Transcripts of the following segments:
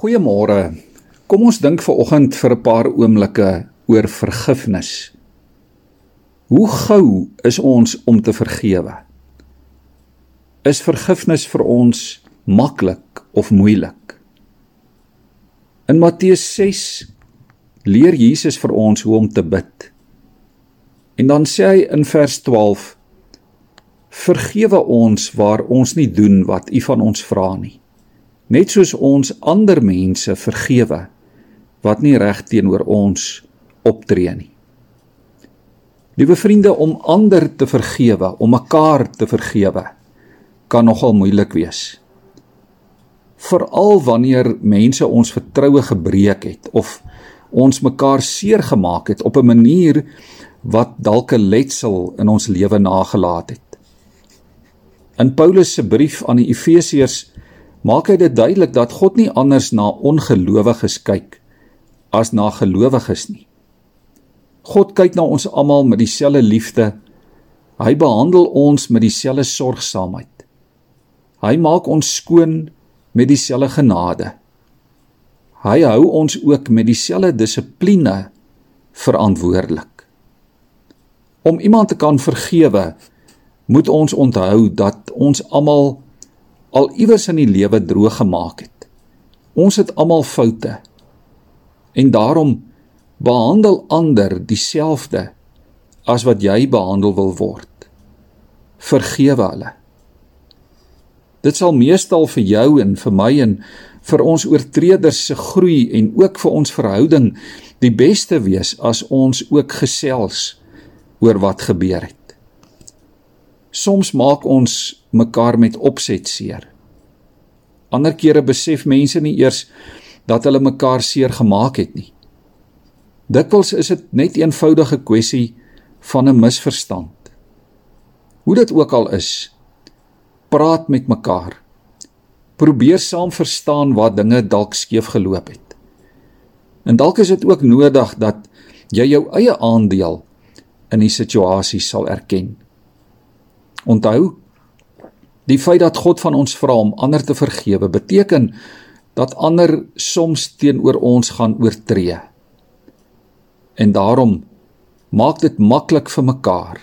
Goeiemôre. Kom ons dink ver oggend vir 'n paar oomblikke oor vergifnis. Hoe gou is ons om te vergewe? Is vergifnis vir ons maklik of moeilik? In Matteus 6 leer Jesus vir ons hoe om te bid. En dan sê hy in vers 12: Vergewe ons waar ons nie doen wat U van ons vra nie net soos ons ander mense vergewe wat nie reg teenoor ons optree nie. Liewe vriende, om ander te vergewe, om mekaar te vergewe, kan nogal moeilik wees. Veral wanneer mense ons vertroue gebreek het of ons mekaar seer gemaak het op 'n manier wat dalk 'n letsel in ons lewe nagelaat het. In Paulus se brief aan die Efesiërs maak hy dit duidelik dat God nie anders na ongelowiges kyk as na gelowiges nie. God kyk na ons almal met dieselfde liefde. Hy behandel ons met dieselfde sorgsaamheid. Hy maak ons skoon met dieselfde genade. Hy hou ons ook met dieselfde dissipline verantwoordelik. Om iemand te kan vergewe, moet ons onthou dat ons almal al iewers in die lewe droog gemaak het. Ons het almal foute. En daarom behandel ander dieselfde as wat jy behandel wil word. Vergewe hulle. Dit sal meestal vir jou en vir my en vir ons oortreders se groei en ook vir ons verhouding die beste wees as ons ook gesels oor wat gebeur het. Soms maak ons mekaar met opset seer. Ander kere besef mense nie eers dat hulle mekaar seer gemaak het nie. Dikwels is dit net 'n eenvoudige kwessie van 'n misverstand. Hoe dit ook al is, praat met mekaar. Probeer saam verstaan waar dinge dalk skeef geloop het. En dalk is dit ook nodig dat jy jou eie aandeel in die situasie sal erken. Onthou, die feit dat God van ons vra om ander te vergewe, beteken dat ander soms teenoor ons gaan oortree. En daarom maak dit maklik vir mekaar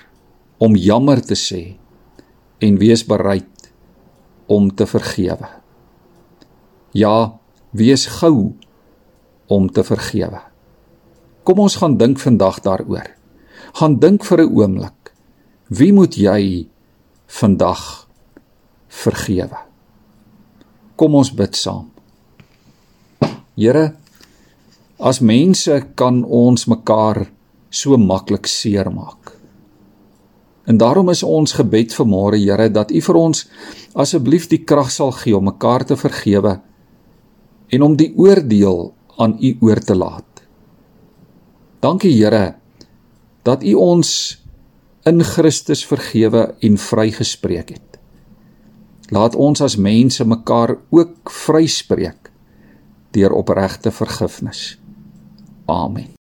om jammer te sê en wees bereid om te vergewe. Ja, wees gou om te vergewe. Kom ons gaan dink vandag daaroor. Gaan dink vir 'n oomblik. Wie moet jy vandag vergewe. Kom ons bid saam. Here, as mense kan ons mekaar so maklik seermaak. En daarom is ons gebed vanmôre, Here, dat U vir ons asseblief die krag sal gee om mekaar te vergewe en om die oordeel aan U oor te laat. Dankie Here dat U ons in Christus vergewe en vrygespreek het. Laat ons as mense mekaar ook vryspreek deur opregte vergifnis. Amen.